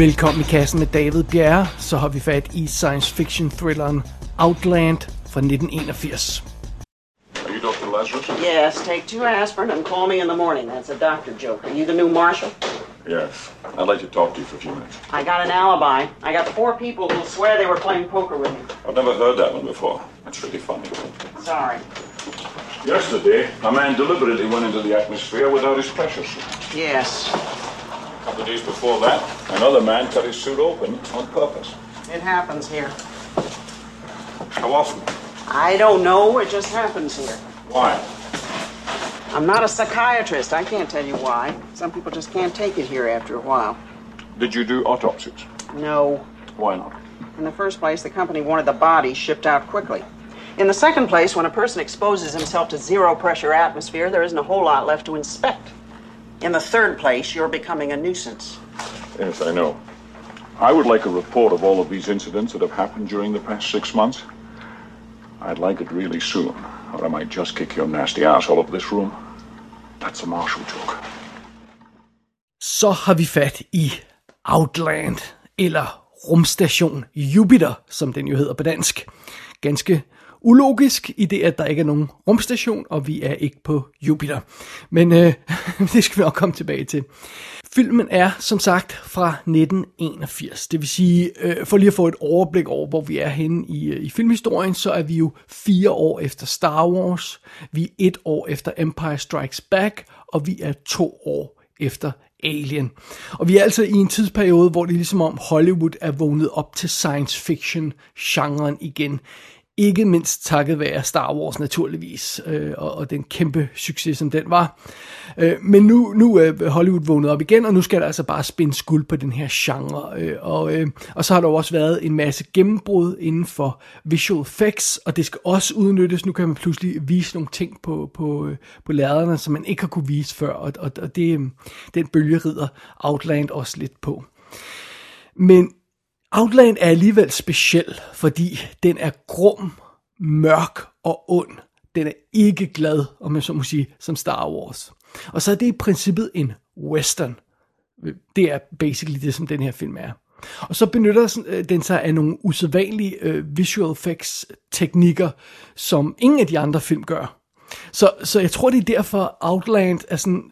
Velkommen i kassen med David Bjerre, så har vi fat i science fiction thrilleren Outland fra 1981. Are you Dr. Lazarus? Yes, take two aspirin and call me in the morning. That's a doctor joke. Are you the new marshal? Yes. I'd like to talk to you for a few minutes. I got an alibi. I got four people who'll swear they were playing poker with me. I've never heard that one before. That's really funny. Sorry. Yesterday, a man deliberately went into the atmosphere without his pressure suit. Yes, A couple of days before that, another man cut his suit open on purpose. it happens here. How often? I don't know. It just happens here. Why? I'm not a psychiatrist. I can't tell you why. Some people just can't take it here after a while. Did you do autopsies? No. Why not? In the first place, the company wanted the body shipped out quickly. In the second place, when a person exposes himself to zero pressure atmosphere, there isn't a whole lot left to inspect. In the third place, you're becoming a nuisance. Yes, I know. I would like a report of all of these incidents that have happened during the past six months. I'd like it really soon, or I might just kick your nasty ass all over this room. That's a Marshall joke. Så har vi fat i Outland, eller rumstation Jupiter, som den jo hedder på dansk. Ganske ulogisk i det, at der ikke er nogen rumstation, og vi er ikke på Jupiter. Men øh, det skal vi nok komme tilbage til. Filmen er som sagt fra 1981. Det vil sige, øh, for lige at få et overblik over, hvor vi er henne i, øh, i filmhistorien, så er vi jo fire år efter Star Wars, vi er et år efter Empire Strikes Back, og vi er to år efter Alien. Og vi er altså i en tidsperiode, hvor det er ligesom om Hollywood er vågnet op til science fiction genren igen. Ikke mindst takket være Star Wars naturligvis, øh, og, og den kæmpe succes, som den var. Øh, men nu, nu er Hollywood vågnet op igen, og nu skal der altså bare spænde skuld på den her genre. Øh, og, øh, og så har der jo også været en masse gennembrud inden for visual effects, og det skal også udnyttes. Nu kan man pludselig vise nogle ting på, på, øh, på lærerne, som man ikke har kunne vise før, og, og, og det, øh, den bølge rider Outland også lidt på. Men Outland er alligevel speciel, fordi den er grum, mørk og ond. Den er ikke glad, om man så må sige, som Star Wars. Og så er det i princippet en western. Det er basically det, som den her film er. Og så benytter øh, den sig af nogle usædvanlige øh, visual effects teknikker, som ingen af de andre film gør. Så, så jeg tror, det er derfor Outland er sådan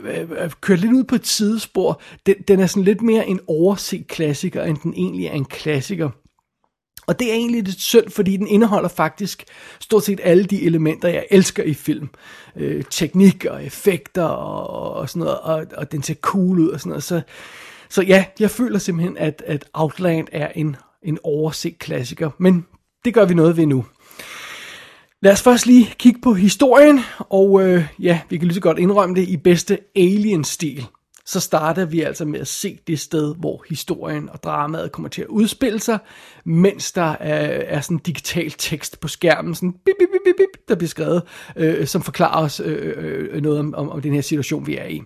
Øh, øh, kørt lidt ud på et sidespor. Den, den er sådan lidt mere en overset klassiker, end den egentlig er en klassiker. Og det er egentlig lidt synd, fordi den indeholder faktisk stort set alle de elementer, jeg elsker i film. Øh, teknik og effekter og, og sådan noget, og, og den ser cool ud og sådan noget. Så, så ja, jeg føler simpelthen, at, at Outland er en, en overset klassiker, men det gør vi noget ved nu. Lad os først lige kigge på historien, og øh, ja, vi kan lige så godt indrømme det i bedste Alien-stil. Så starter vi altså med at se det sted, hvor historien og dramaet kommer til at udspille sig, mens der er, er sådan en digital tekst på skærmen, sådan bip, bip, bip, bip, der bliver skrevet, øh, som forklarer os øh, øh, noget om, om, om den her situation, vi er i.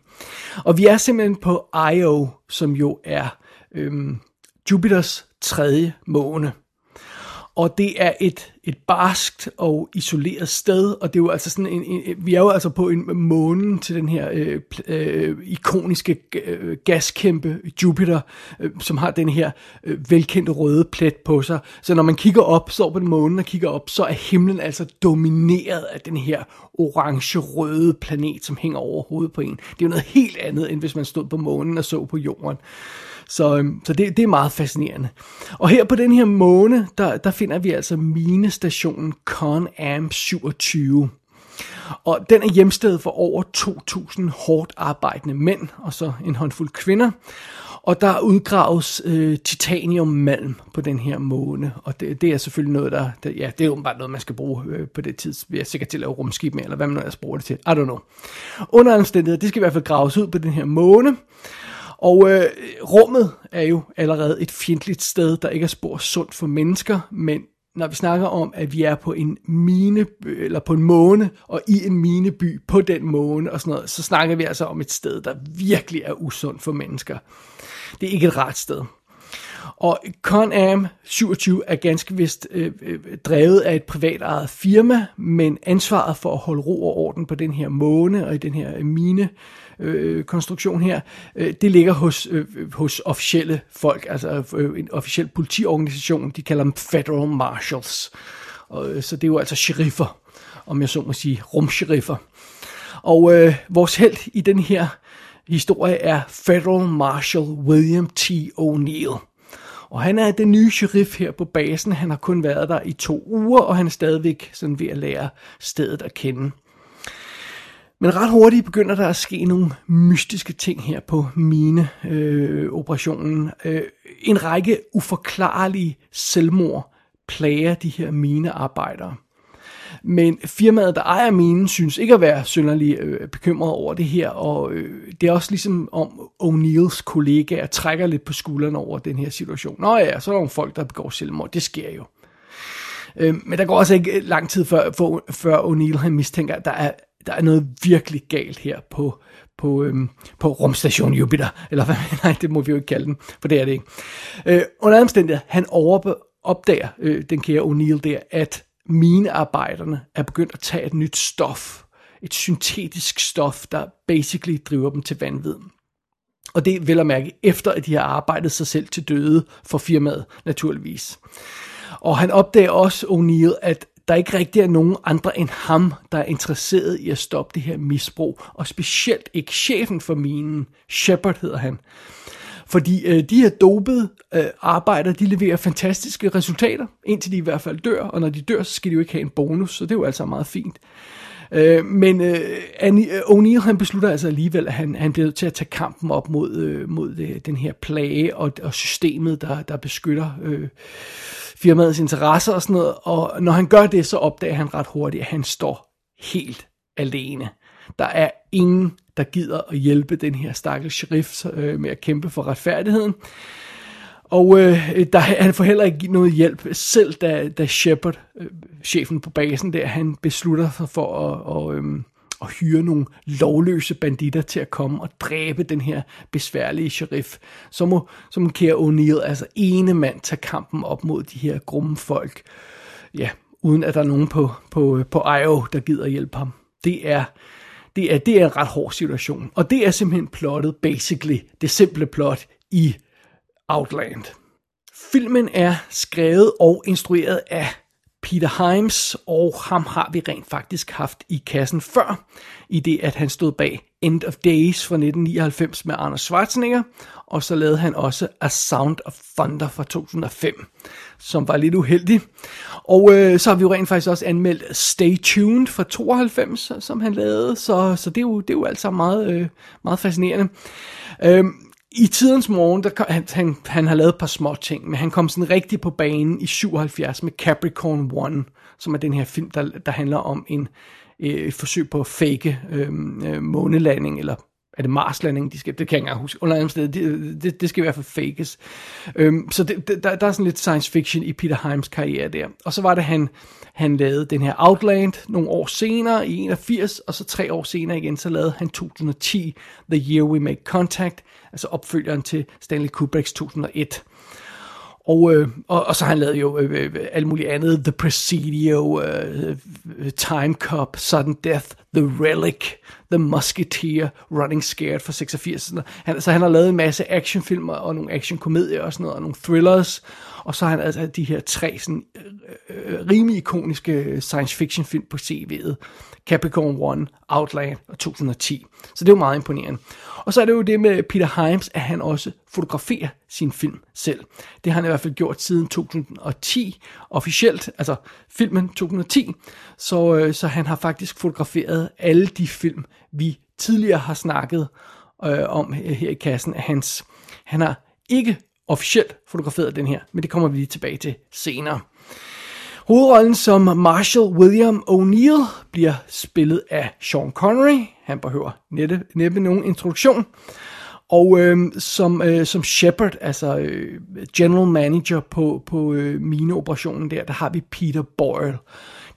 Og vi er simpelthen på Io, som jo er øh, Jupiters tredje måne. Og det er et, et barskt og isoleret sted, og det er jo altså sådan en, en vi er jo altså på en månen til den her øh, øh, ikoniske øh, gaskæmpe Jupiter, øh, som har den her øh, velkendte røde plet på sig. Så når man kigger op, står på den månen og kigger op, så er himlen altså domineret af den her orange-røde planet, som hænger over hovedet på en. Det er jo noget helt andet, end hvis man stod på månen og så på jorden. Så, øhm, så det, det er meget fascinerende. Og her på den her måne, der, der finder vi altså minestationen Con Am 27. Og den er hjemsted for over 2.000 hårdt arbejdende mænd, og så en håndfuld kvinder. Og der udgraves øh, titaniummalm på den her måne, og det, det er selvfølgelig noget, der, der ja, det er åbenbart noget, man skal bruge øh, på det tidspunkt. Vi er sikkert til at lave rumskib med, eller hvad man nu ellers bruger det til. I don't know. Under omstændigheder, det skal i hvert fald graves ud på den her måne. Og øh, rummet er jo allerede et fjendtligt sted, der ikke er spor sundt for mennesker, men når vi snakker om, at vi er på en mine, eller på en måne, og i en mineby på den måne og sådan noget, så snakker vi altså om et sted, der virkelig er usundt for mennesker. Det er ikke et rart sted. Og Con Am 27 er ganske vist øh, øh, drevet af et privat ejet firma, men ansvaret for at holde ro og orden på den her måne og i den her mine øh, konstruktion her, øh, det ligger hos, øh, hos officielle folk, altså øh, en officiel politiorganisation, de kalder dem Federal Marshals. Og, øh, så det er jo altså sheriffer, om jeg så må sige, rumsheriffer. Og øh, vores held i den her historie er Federal Marshal William T. O'Neill. Og han er den nye sheriff her på basen. Han har kun været der i to uger, og han er stadigvæk sådan ved at lære stedet at kende. Men ret hurtigt begynder der at ske nogle mystiske ting her på mine øh, operationen. Øh, en række uforklarlige selvmord plager de her minearbejdere. Men firmaet, der ejer minen, synes ikke at være synderlig øh, bekymret over det her, og øh, det er også ligesom om O'Neills kollegaer trækker lidt på skuldrene over den her situation. Nå ja, så er der nogle folk, der begår selvmord. Det sker jo. Øh, men der går også ikke lang tid før, for, før O'Neill han mistænker, at der er, der er noget virkelig galt her på, på, øhm, på rumstation Jupiter, eller hvad, nej, det må vi jo ikke kalde den, for det er det ikke. Øh, under omstændighed, han over, opdager øh, den kære O'Neill der, at minearbejderne er begyndt at tage et nyt stof, et syntetisk stof, der basically driver dem til vanvid. Og det er vel at mærke efter, at de har arbejdet sig selv til døde for firmaet, naturligvis. Og han opdager også, O'Neill, at der ikke rigtig er nogen andre end ham, der er interesseret i at stoppe det her misbrug, og specielt ikke chefen for minen, Shepard hedder han. Fordi øh, de her dopede øh, arbejder, de leverer fantastiske resultater, indtil de i hvert fald dør, og når de dør, så skal de jo ikke have en bonus, så det er jo altså meget fint. Øh, Øh, men øh, øh, O'Neill han beslutter altså alligevel, at han, han bliver nødt til at tage kampen op mod, øh, mod det, den her plage og, og systemet, der, der beskytter øh, firmaets interesser og sådan noget. Og når han gør det, så opdager han ret hurtigt, at han står helt alene. Der er ingen, der gider at hjælpe den her stakkels sheriff øh, med at kæmpe for retfærdigheden. Og øh, der, han får heller ikke noget hjælp, selv da, da Shepard, øh, chefen på basen der, han beslutter sig for at, og, øh, at hyre nogle lovløse banditter til at komme og dræbe den her besværlige sheriff. Så må, så må Kære O'Neill, altså ene mand, tage kampen op mod de her grumme folk. Ja, uden at der er nogen på, på, øh, på IO, der gider hjælpe ham. Det er, det er, det er en ret hård situation. Og det er simpelthen plottet, basically, det simple plot i Outland. Filmen er skrevet og instrueret af Peter Himes, og ham har vi rent faktisk haft i kassen før, i det at han stod bag End of Days fra 1999 med Arnold Schwarzenegger, og så lavede han også A Sound of Thunder fra 2005, som var lidt uheldig. Og øh, så har vi jo rent faktisk også anmeldt Stay Tuned fra 92, som han lavede, så, så det, er jo, det er jo altså meget, øh, meget fascinerende. Øh, i tidens morgen, der kom, han, han, han har lavet et par små ting, men han kom sådan rigtig på banen i 77 med Capricorn 1, som er den her film, der, der handler om en, øh, et forsøg på at fake øhm, øh, månelanding, eller er det Marslanding, de skal, det kan jeg ikke huske, under andet sted, det, det, det skal i hvert fald fakes. Øhm, så det, det, der, der er sådan lidt science fiction i Peter Himes karriere der. Og så var det, han, han lavede den her Outland nogle år senere, i 81, og så tre år senere igen, så lavede han 2010, The Year We Make Contact, altså opfølgeren til Stanley Kubricks 2001. Og, øh, og, og så har han lavet jo øh, øh, øh alt muligt andet. The Presidio, øh, øh Time Cup, Sudden Death, The Relic, The Musketeer, Running Scared fra 86. Han, så han har lavet en masse actionfilmer og nogle actionkomedier og sådan noget, og nogle thrillers. Og så har han altså de her tre sådan, øh, øh rimelig ikoniske science fiction film på CV'et. Capricorn 1, Outland og 2010. Så det er jo meget imponerende. Og så er det jo det med Peter Himes, at han også fotograferer sin film selv. Det har han i hvert fald gjort siden 2010, officielt, altså filmen 2010. Så, øh, så han har faktisk fotograferet alle de film, vi tidligere har snakket øh, om her i kassen af hans. Han har ikke officielt fotograferet den her, men det kommer vi lige tilbage til senere. Hovedrollen som Marshall William O'Neill bliver spillet af Sean Connery. Han behøver næppe, næppe nogen introduktion. Og øh, som, øh, som Shepard, altså øh, general manager på, på øh, mineoperationen der, der har vi Peter Boyle.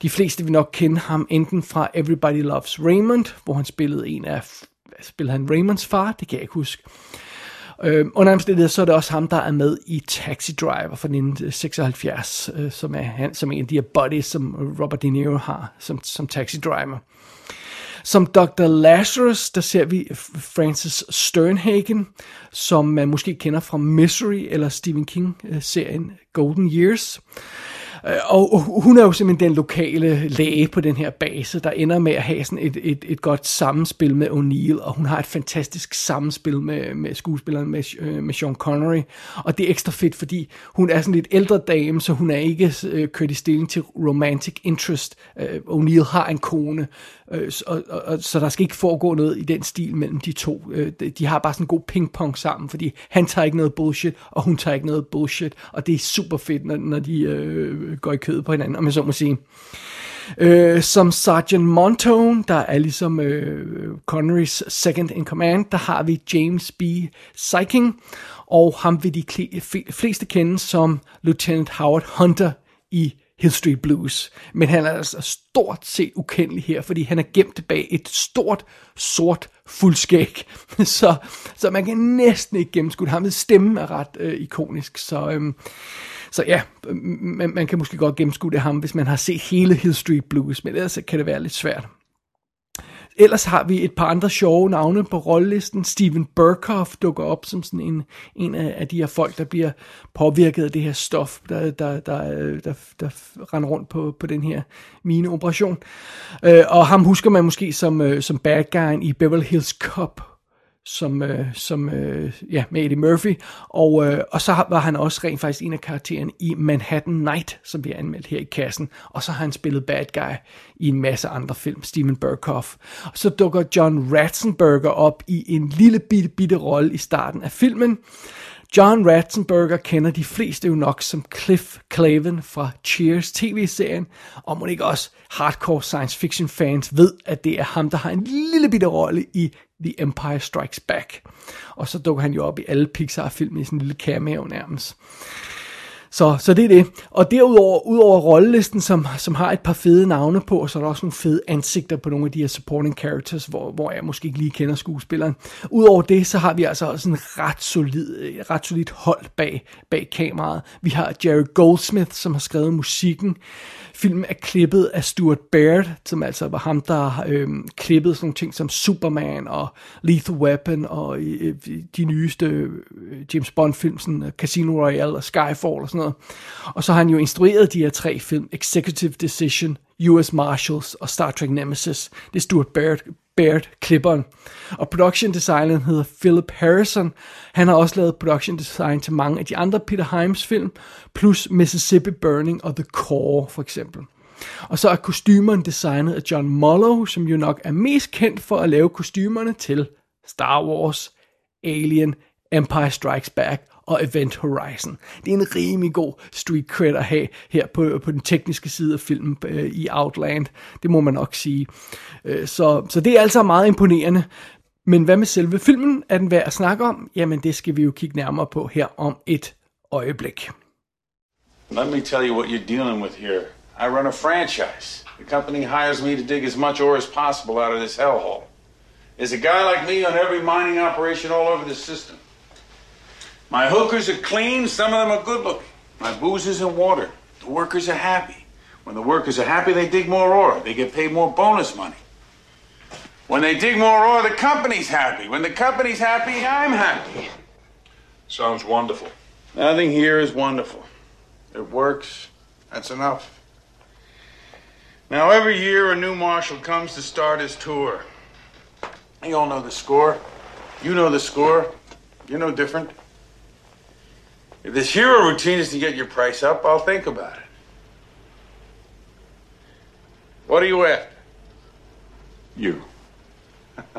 De fleste vil nok kende ham enten fra Everybody Loves Raymond, hvor han spillede en af, spillede han Raymonds far, det kan jeg ikke huske. Øh, under omstændigheder, så er det også ham, der er med i Taxi Driver fra 1976, øh, som, er, han, som er en af de her buddies, som Robert De Niro har som, som Taxi Driver. Som Dr. Lazarus, der ser vi Francis Sternhagen, som man måske kender fra Misery eller Stephen King-serien øh, Golden Years. Øh, og hun er jo simpelthen den lokale læge på den her base, der ender med at have sådan et, et, et godt sammenspil med O'Neill, og hun har et fantastisk sammenspil med, med skuespilleren, med, øh, med Sean Connery. Og det er ekstra fedt, fordi hun er sådan lidt ældre dame, så hun er ikke øh, kørt i stilling til romantic interest. Øh, O'Neill har en kone, øh, og, og, og, så der skal ikke foregå noget i den stil mellem de to. Øh, de har bare sådan en god pingpong sammen, fordi han tager ikke noget bullshit, og hun tager ikke noget bullshit, og det er super fedt, når, når de øh, går i kød på hinanden, om jeg så må sige. Øh, som Sergeant Montone, der er ligesom øh, Connerys second in command, der har vi James B. Syking, og ham vil de fleste kende som Lieutenant Howard Hunter i Hill Street Blues. Men han er altså stort set ukendelig her, fordi han er gemt bag et stort, sort fuldskæg. så, så man kan næsten ikke gennemskue ham. Hans stemme er ret øh, ikonisk, så... Øh, så ja, man, man kan måske godt gennemskue det ham, hvis man har set hele Hill Street Blues, men ellers kan det være lidt svært. Ellers har vi et par andre sjove navne på rollelisten. Steven Burkhoff dukker op som sådan en, en af de her folk, der bliver påvirket af det her stof, der, der, der, der, der render rundt på, på den her mineoperation. Øh, og ham husker man måske som, øh, som bad guyen i Beverly Hills Cop, som, øh, som øh, ja, med Eddie Murphy, og, øh, og så var han også rent faktisk en af karaktererne i Manhattan Night, som vi har anmeldt her i kassen, og så har han spillet bad guy i en masse andre film, Steven Burkhoff. Og så dukker John Ratzenberger op i en lille bitte, bitte rolle i starten af filmen, John Ratzenberger kender de fleste jo nok som Cliff Clavin fra Cheers tv-serien, og må ikke også hardcore science fiction fans ved, at det er ham, der har en lille bitte rolle i The Empire Strikes Back. Og så dukker han jo op i alle Pixar-film i sådan en lille cameo nærmest. Så, så det er det. Og derudover, udover rollelisten, som, som har et par fede navne på, så er der også nogle fede ansigter på nogle af de her supporting characters, hvor, hvor jeg måske ikke lige kender skuespilleren. Udover det, så har vi altså også en ret solid, ret solid hold bag, bag kameraet. Vi har Jerry Goldsmith, som har skrevet musikken. Filmen er klippet af Stuart Baird, som altså var ham, der øh, klippede sådan nogle ting som Superman og Lethal Weapon og øh, øh de nyeste øh, James Bond-film, sådan øh, Casino Royale og Skyfall og sådan noget. Og så har han jo instrueret de her tre film, Executive Decision, US Marshals og Star Trek Nemesis. Det er Stuart Baird, Baird klipperen. Og production designeren hedder Philip Harrison. Han har også lavet production design til mange af de andre Peter Himes film, plus Mississippi Burning og The Core for eksempel. Og så er kostymerne designet af John Mollo, som jo nok er mest kendt for at lave kostymerne til Star Wars, Alien, Empire Strikes Back og Event Horizon. Det er en rimelig god street cred at have her på, på den tekniske side af filmen øh, i Outland. Det må man nok sige. Øh, så, så det er altså meget imponerende. Men hvad med selve filmen? Er den værd at snakke om? Jamen det skal vi jo kigge nærmere på her om et øjeblik. Let me tell you what you're dealing with here. I run a franchise. The company hires me to dig as much ore as possible out of this hellhole. There's a guy like me on every mining operation all over the system. My hookers are clean, some of them are good looking. My booze is in water. The workers are happy. When the workers are happy, they dig more ore. They get paid more bonus money. When they dig more ore, the company's happy. When the company's happy, I'm happy. Sounds wonderful. Nothing here is wonderful. It works. That's enough. Now, every year, a new marshal comes to start his tour. You all know the score. You know the score. You're no different. If this hero routine is to get your price up, I'll think about it. What are you after? You.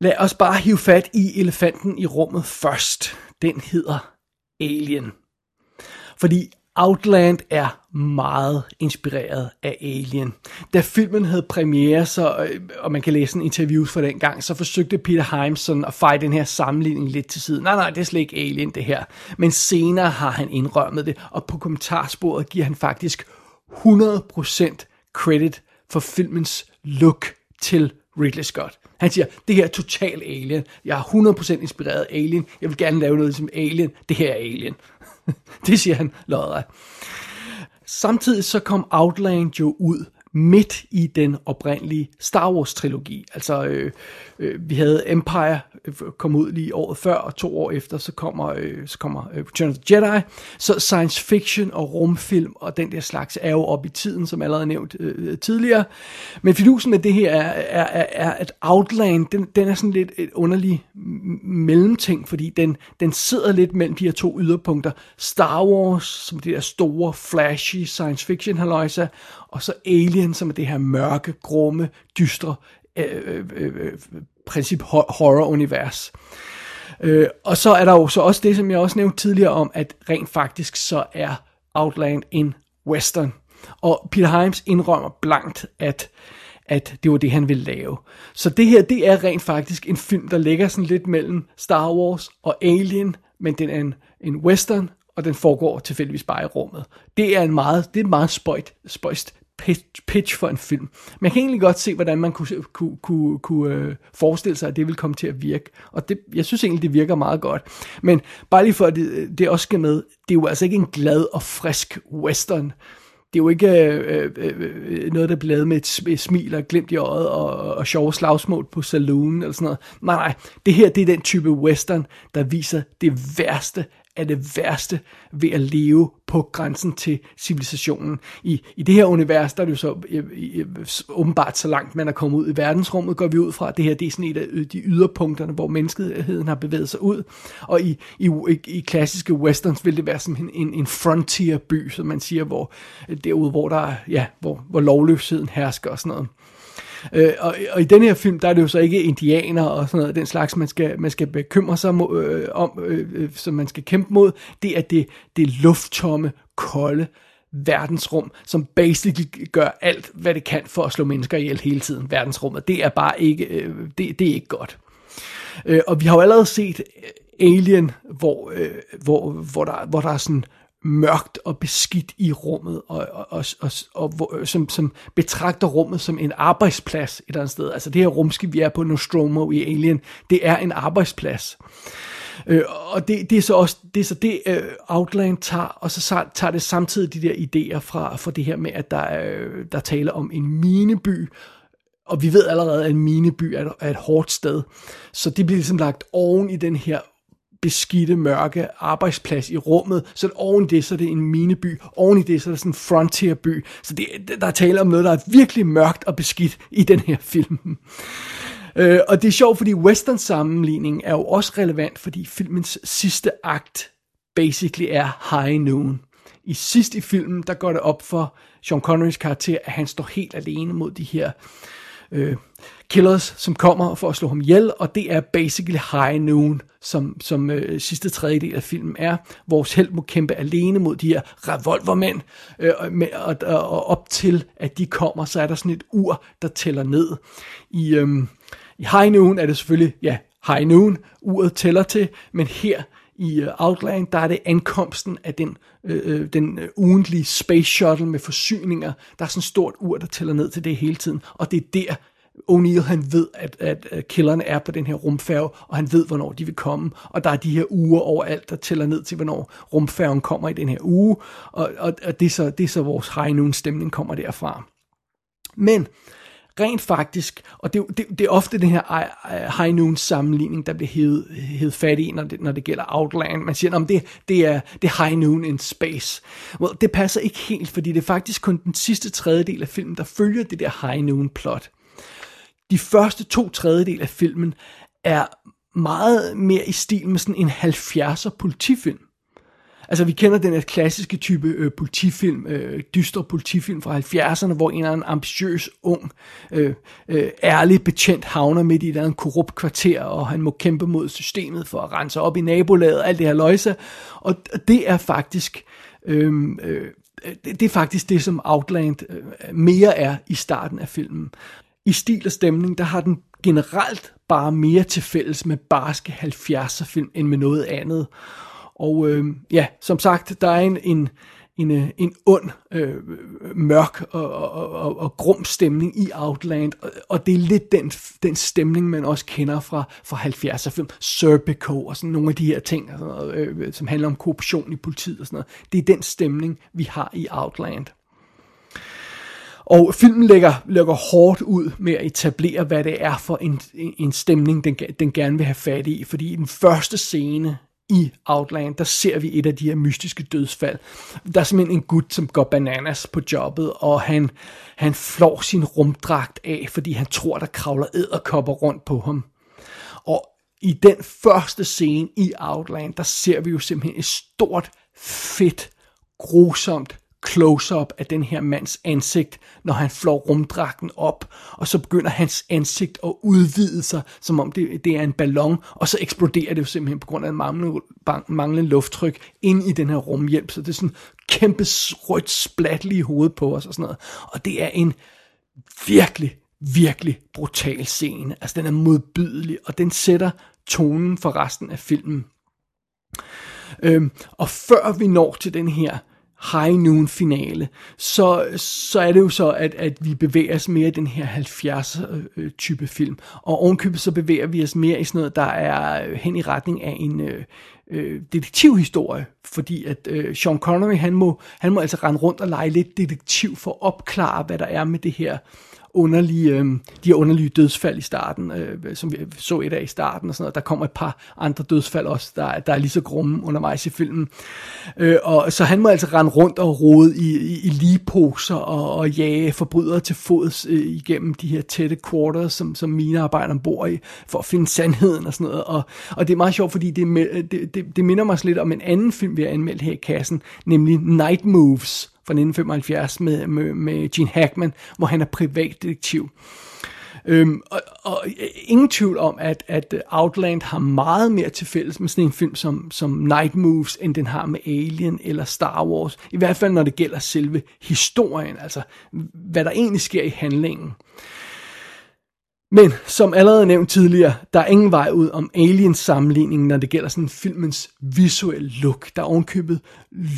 Lad os bare hive fat i elefanten i rummet først. Den hedder Alien. Fordi Outland er meget inspireret af Alien. Da filmen havde premiere, så, øh, og man kan læse en interview fra den gang, så forsøgte Peter Heimson at feje den her sammenligning lidt til siden. Nej, nej, det er slet ikke Alien det her. Men senere har han indrømmet det, og på kommentarsporet giver han faktisk 100% credit for filmens look til Ridley Scott. Han siger, det her er total Alien. Jeg er 100% inspireret af Alien. Jeg vil gerne lave noget som Alien. Det her er Alien. det siger han lodret. Samtidig så kom Outland jo ud midt i den oprindelige Star Wars trilogi. Altså, øh, øh, vi havde Empire øh, kom ud lige året før, og to år efter, så kommer, øh, så kommer øh, Return of the Jedi. Så science fiction og rumfilm og den der slags er jo op i tiden, som allerede nævnt øh, øh, tidligere. Men fidusen med det her er, er, er, er at Outland, den, den er sådan lidt et underlig mellemting, fordi den, den sidder lidt mellem de her to yderpunkter. Star Wars, som det der store, flashy science fiction haløjsa, og så Alien, som er det her mørke, grumme, dystre øh, øh, øh, øh princip horror-univers. Øh, og så er der jo så også det, som jeg også nævnte tidligere om, at rent faktisk så er Outland en western. Og Peter Himes indrømmer blankt, at at det var det, han ville lave. Så det her, det er rent faktisk en film, der ligger sådan lidt mellem Star Wars og Alien, men den er en, en western, og den foregår tilfældigvis bare i rummet. Det er en meget, det er en meget spøjt, spøjst pitch, pitch for en film. Man kan egentlig godt se, hvordan man kunne, kunne, kunne, kunne øh, forestille sig, at det ville komme til at virke. Og det, jeg synes egentlig, det virker meget godt. Men bare lige for, at det, det også skal med, det er jo altså ikke en glad og frisk western. Det er jo ikke øh, øh, øh noget, der bliver lavet med et, et smil og glimt i øjet og, og sjove slagsmål på saloon eller sådan noget. Nej, nej. Det her, det er den type western, der viser det værste er det værste ved at leve på grænsen til civilisationen. I, i det her univers, der er det jo så øh, øh, øh, i, i, åbenbart så langt, man er kommet ud i verdensrummet, går vi ud fra. Det her det er sådan et af de yderpunkterne, hvor menneskeheden har bevæget sig ud. Og i, i, i klassiske westerns vil det være som en, en, en frontier-by, som man siger, hvor derude, hvor der ja, hvor, hvor lovløsheden hersker og sådan noget. Øh, og, og i den her film, der er det jo så ikke indianer og sådan noget, den slags, man skal, man skal bekymre sig mod, øh, om, øh, øh, som man skal kæmpe mod. Det er det, det lufttomme, kolde verdensrum, som basically gør alt, hvad det kan for at slå mennesker ihjel hele tiden. Verdensrummet, det er bare ikke, øh, det, det er ikke godt. Øh, og vi har jo allerede set øh, Alien, hvor, øh, hvor, hvor, der, hvor der er sådan mørkt og beskidt i rummet, og, og, og, og, og og som, som betragter rummet som en arbejdsplads et eller andet sted. Altså det her rumskib, vi er på Nostromo i Alien, det er en arbejdsplads. Øh, og det, det er så også det, er så det øh, Outland tager, og så tager det samtidig de der idéer fra, fra det her med, at der, øh, der taler om en mineby, og vi ved allerede, at en mineby er, er et hårdt sted. Så det bliver ligesom lagt oven i den her beskidte, mørke arbejdsplads i rummet, så oven i det, så er det en mineby, oven i det, så er det sådan en frontierby, så det, der er tale om noget, der er virkelig mørkt og beskidt i den her film. øh, og det er sjovt, fordi western sammenligning er jo også relevant, fordi filmens sidste akt basically er high noon. I sidst i filmen, der går det op for Sean Connerys karakter, at han står helt alene mod de her øh, killers, som kommer for at slå ham ihjel, og det er basically High Noon, som, som øh, sidste tredjedel af filmen er. Vores held må kæmpe alene mod de her revolvermænd, øh, med, og, og, og op til, at de kommer, så er der sådan et ur, der tæller ned. I, øh, i High Noon er det selvfølgelig, ja, High Noon, uret tæller til, men her i øh, Outland, der er det ankomsten af den, øh, øh den øh, ugentlige space shuttle med forsyninger. Der er sådan et stort ur, der tæller ned til det hele tiden, og det er der, O'Neill han ved, at, at, at killerne er på den her rumfærge, og han ved, hvornår de vil komme. Og der er de her uger overalt, der tæller ned til, hvornår rumfærgen kommer i den her uge. Og, og, og det, er så, det er så vores high noon stemning kommer derfra. Men rent faktisk, og det, det, det er ofte den her high noon sammenligning, der bliver hed, hed fat i, når det, når det gælder Outland. Man siger, at det, det, er, det er high noon in space. Well, det passer ikke helt, fordi det er faktisk kun den sidste tredjedel af filmen, der følger det der high noon plot de første to tredjedel af filmen er meget mere i stil med sådan en 70'er politifilm. Altså, vi kender den her klassiske type øh, politifilm, øh, dystre politifilm fra 70'erne, hvor en eller anden ambitiøs, ung, øh, øh, ærlig betjent havner midt i et eller andet korrupt kvarter, og han må kæmpe mod systemet for at rense op i nabolaget, alt det her løjse. Og det er faktisk... Øh, øh, det er faktisk det, som Outland øh, mere er i starten af filmen i stil og stemning, der har den generelt bare mere til fælles med barske 70'er film end med noget andet. Og øh, ja, som sagt, der er en, en, en, øh, en ond, øh, mørk og, og, og, og grum stemning i Outland, og, og det er lidt den, den stemning, man også kender fra, fra 70'er film, Serpico og sådan nogle af de her ting, og sådan noget, øh, som handler om korruption i politiet og sådan noget. Det er den stemning, vi har i Outland. Og filmen lægger, lægger hårdt ud med at etablere, hvad det er for en, en stemning, den, den gerne vil have fat i. Fordi i den første scene i Outland, der ser vi et af de her mystiske dødsfald. Der er simpelthen en gut, som går bananas på jobbet, og han, han flår sin rumdragt af, fordi han tror, der kravler æderkopper rundt på ham. Og i den første scene i Outland, der ser vi jo simpelthen et stort, fedt, grusomt close-up af den her mands ansigt, når han flår rumdragten op, og så begynder hans ansigt at udvide sig, som om det, det er en ballon, og så eksploderer det jo simpelthen på grund af manglende, manglende lufttryk ind i den her rumhjælp, så det er sådan kæmpe rødt splat lige i hovedet på os og sådan noget. Og det er en virkelig, virkelig brutal scene. Altså den er modbydelig, og den sætter tonen for resten af filmen. Øhm, og før vi når til den her high noon finale, så, så er det jo så, at, at vi bevæger os mere i den her 70'er øh, øh, type film. Og ovenkøbet så bevæger vi os mere i sådan noget, der er øh, hen i retning af en øh, øh, detektivhistorie, fordi at øh, Sean Connery, han må, han må altså rende rundt og lege lidt detektiv for at opklare, hvad der er med det her underlige, øh, de her underlige dødsfald i starten, øh, som vi så et af i starten og sådan noget. Der kommer et par andre dødsfald også, der, der er lige så grumme undervejs i filmen. Øh, og så han må altså rende rundt og rode i, i, i ligeposer og, og jage forbrydere til fods øh, igennem de her tætte quarters, som, som minearbejderne bor i, for at finde sandheden og sådan noget. Og, og det er meget sjovt, fordi det, det, det, det minder mig lidt om en anden film, vi har anmeldt her i kassen, nemlig Night Moves, fra 1975 med, med, med Gene Hackman, hvor han er privatdetektiv. Øhm, og, og øh, ingen tvivl om, at, at Outland har meget mere til fælles med sådan en film som, som Night Moves, end den har med Alien eller Star Wars. I hvert fald når det gælder selve historien, altså hvad der egentlig sker i handlingen. Men som allerede nævnt tidligere, der er ingen vej ud om Aliens sammenligning, når det gælder sådan filmens visuelle look. Der er ovenkøbet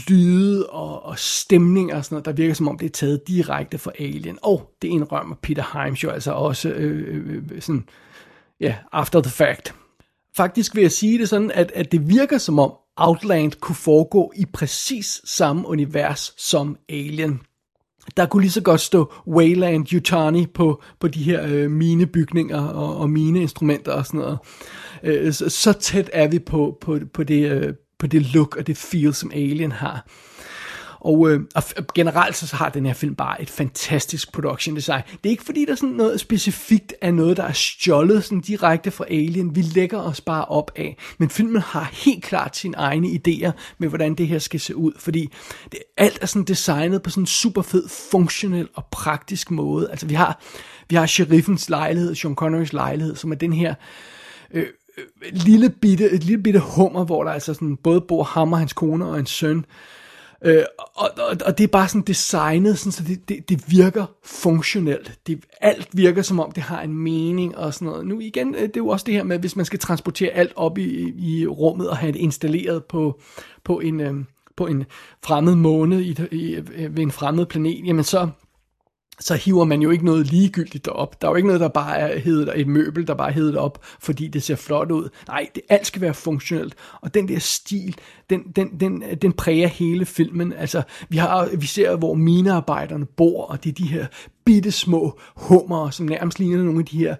lyde og, og stemning og sådan noget, der virker som om det er taget direkte fra Alien. Og det indrømmer Peter Himes jo altså også øh, øh, øh, øh sådan, ja, yeah, after the fact. Faktisk vil jeg sige det sådan, at, at det virker som om Outland kunne foregå i præcis samme univers som Alien der kunne lige så godt stå Wayland Yutani på, på de her øh, minebygninger og, og mineinstrumenter og sådan noget. Øh, så, så tæt er vi på, på, på, det, øh, på det look og det feel, som Alien har. Og, øh, og generelt så har den her film bare et fantastisk production design. Det er ikke fordi, der er sådan noget specifikt af noget, der er stjålet sådan direkte fra Alien. Vi lægger os bare op af. Men filmen har helt klart sine egne idéer med, hvordan det her skal se ud. Fordi det, alt er sådan designet på sådan en super fed, funktionel og praktisk måde. Altså vi har, vi har sheriffens lejlighed, Sean Connerys lejlighed, som er den her... Øh, øh lille bitte, et lille bitte hummer, hvor der altså sådan både bor ham og hans kone og en søn, Øh, og, og, og det er bare sådan designet, sådan, så det, det, det virker funktionelt. Det, alt virker som om det har en mening og sådan noget. Nu igen, øh, det er jo også det her med, hvis man skal transportere alt op i, i rummet og have det installeret på, på en... Øh, på en fremmed måne i, i, øh, ved en fremmed planet, jamen så, så hiver man jo ikke noget ligegyldigt op. Der er jo ikke noget, der bare er hedder et møbel, der bare hedder op, fordi det ser flot ud. Nej, det, alt skal være funktionelt. Og den der stil, den, den, den, den præger hele filmen. Altså, vi, har, vi ser, hvor minearbejderne bor, og det er de her bitte små hummer, som nærmest ligner nogle af de her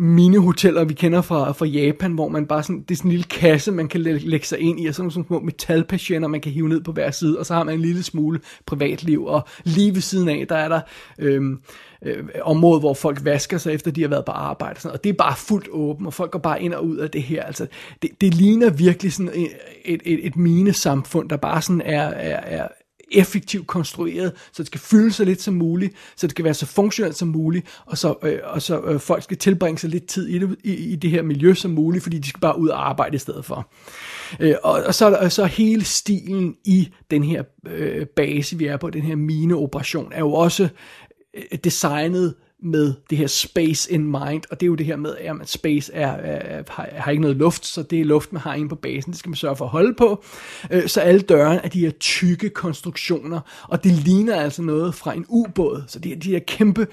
minihoteller, vi kender fra, fra Japan, hvor man bare sådan, det er sådan en lille kasse, man kan læ- lægge sig ind i, og sådan nogle små metalpatienter, man kan hive ned på hver side, og så har man en lille smule privatliv, og lige ved siden af, der er der øhm, øh, område, hvor folk vasker sig, efter de har været på arbejde, og, sådan, og det er bare fuldt åbent, og folk går bare ind og ud af det her, altså, det, det ligner virkelig sådan et, et, et, et minesamfund, der bare sådan er, er, er effektivt konstrueret, så det skal fylde så lidt som muligt, så det skal være så funktionelt som muligt, og så, øh, og så øh, folk skal tilbringe sig lidt tid i det, i, i det her miljø som muligt, fordi de skal bare ud og arbejde i stedet for. Øh, og, og så, så hele stilen i den her øh, base, vi er på, den her mineoperation, er jo også øh, designet med det her space in mind, og det er jo det her med, at space er, er, har, har ikke noget luft, så det er luft, man har inde på basen, det skal man sørge for at holde på. Øh, så alle dørene er de her tykke konstruktioner, og det ligner altså noget fra en ubåd, så det er de her kæmpe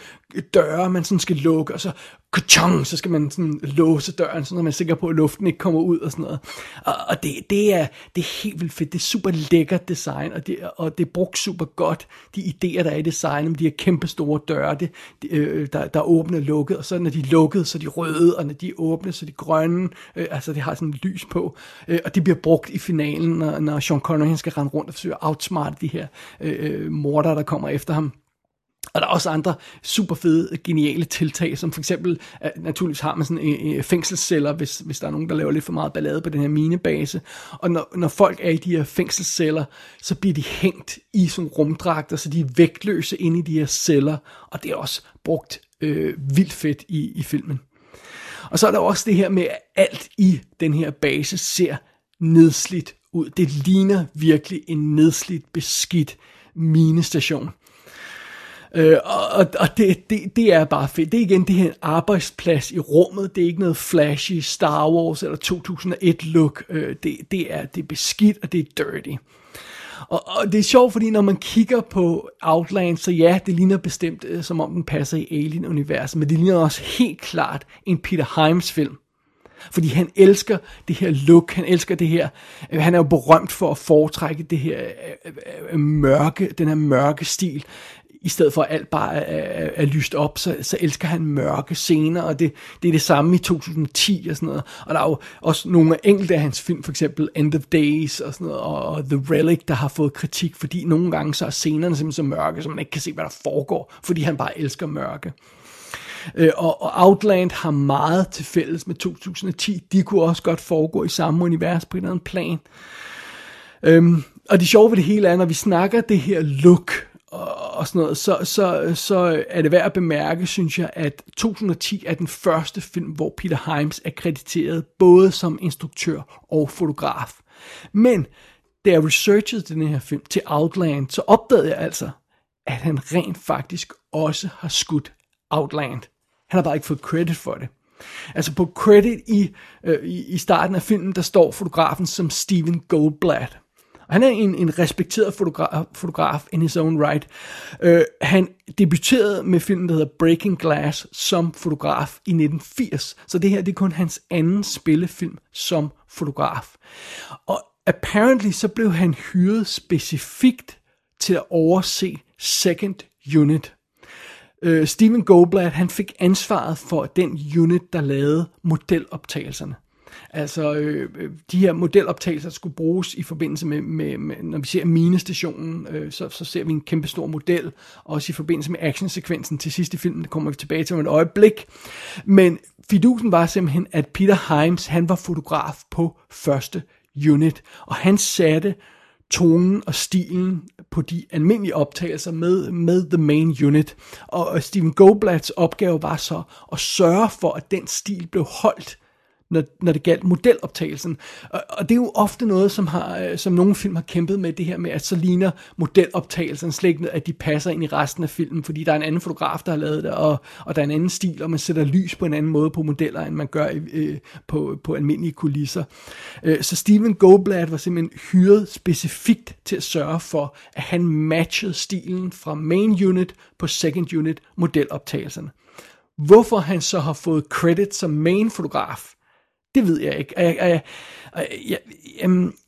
døre, man sådan skal lukke, og så kuchong, så skal man sådan låse døren, så man er sikker på, at luften ikke kommer ud og sådan noget. Og, og det, det, er, det er helt vildt fedt. Det er super lækkert design, og det, og det er brugt super godt. De idéer, der er i designet med de her kæmpe store døre, det, de, øh, der, der er åbne og lukket, og så når de er lukket, så er de røde, og når de er åbne, så er de grønne. Øh, altså, det har sådan et lys på. Øh, og det bliver brugt i finalen, når, når Sean Connery skal rende rundt og forsøge at outsmarte de her øh, øh morder, der kommer efter ham. Og der er også andre super fede, geniale tiltag, som for eksempel, naturligvis har man sådan øh, øh, fængselsceller, hvis, hvis der er nogen, der laver lidt for meget ballade på den her minebase. Og når, når folk er i de her fængselsceller, så bliver de hængt i sådan rumdragter, så de er vægtløse inde i de her celler. Og det er også brugt øh, vildt fedt i, i filmen. Og så er der også det her med, at alt i den her base ser nedslidt ud. Det ligner virkelig en nedslidt, beskidt minestation. Øh, og og det, det, det er bare fedt. Det er igen det her arbejdsplads i rummet. Det er ikke noget flashy Star Wars eller 2001 look. Øh, det, det, er, det er beskidt, og det er dirty. Og, og det er sjovt, fordi når man kigger på Outland, så ja, det ligner bestemt, øh, som om den passer i Alien-universet, men det ligner også helt klart en Peter Himes film. Fordi han elsker det her look, han elsker det her, øh, han er jo berømt for at foretrække det her øh, øh, øh mørke, den her mørke stil i stedet for at alt bare er, er, er lyst op, så, så elsker han mørke scener, og det, det er det samme i 2010 og sådan noget. Og der er jo også nogle af enkelte af hans film, for eksempel End of Days og sådan noget, og The Relic, der har fået kritik, fordi nogle gange så er scenerne simpelthen så mørke, så man ikke kan se, hvad der foregår, fordi han bare elsker mørke. Øh, og, og Outland har meget til fælles med 2010. De kunne også godt foregå i samme univers på en eller anden plan. Øhm, og det sjove ved det hele er, når vi snakker det her look, og, sådan noget, så, så, så er det værd at bemærke, synes jeg, at 2010 er den første film, hvor Peter Himes er krediteret både som instruktør og fotograf. Men da jeg researchede den her film til Outland, så opdagede jeg altså, at han rent faktisk også har skudt Outland. Han har bare ikke fået credit for det. Altså på credit i, øh, i, i starten af filmen, der står fotografen som Steven Goldblatt. Han er en, en respekteret fotograf, fotograf in his own right. Uh, han debuterede med filmen, der hedder Breaking Glass, som fotograf i 1980. Så det her det er kun hans anden spillefilm som fotograf. Og apparently så blev han hyret specifikt til at overse Second Unit. Uh, Steven Goldblatt, han fik ansvaret for den unit, der lavede modeloptagelserne. Altså, øh, øh, de her modeloptagelser skulle bruges i forbindelse med, med, med når vi ser minestationen, øh, så, så ser vi en kæmpe stor model, også i forbindelse med actionsekvensen til sidste film, det kommer vi tilbage til om et øjeblik. Men fidusen var simpelthen, at Peter Himes, han var fotograf på første unit, og han satte tonen og stilen på de almindelige optagelser med, med The Main Unit. Og Steven Goldblatts opgave var så at sørge for, at den stil blev holdt når, når det galt modeloptagelsen. Og, og det er jo ofte noget, som, har, øh, som nogle film har kæmpet med, det her med, at så ligner modeloptagelsen slet ikke, at de passer ind i resten af filmen, fordi der er en anden fotograf, der har lavet det, og, og der er en anden stil, og man sætter lys på en anden måde på modeller, end man gør øh, på, på almindelige kulisser. Øh, så Steven Goldblatt var simpelthen hyret specifikt til at sørge for, at han matchede stilen fra main unit på second unit modeloptagelserne. Hvorfor han så har fået credit som main fotograf, det ved jeg ikke. Jeg, jeg, jeg, jeg,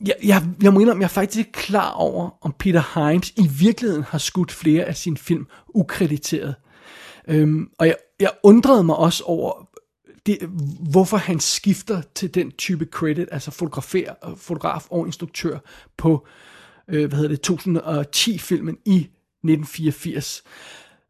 jeg, jeg, jeg må indrømme, jeg er faktisk ikke klar over, om Peter Himes i virkeligheden har skudt flere af sine film ukrediteret. Øhm, og jeg, jeg undrede mig også over, det, hvorfor han skifter til den type credit, altså fotografer, fotograf og instruktør på øh, hvad hedder det, 2010-filmen i 1984.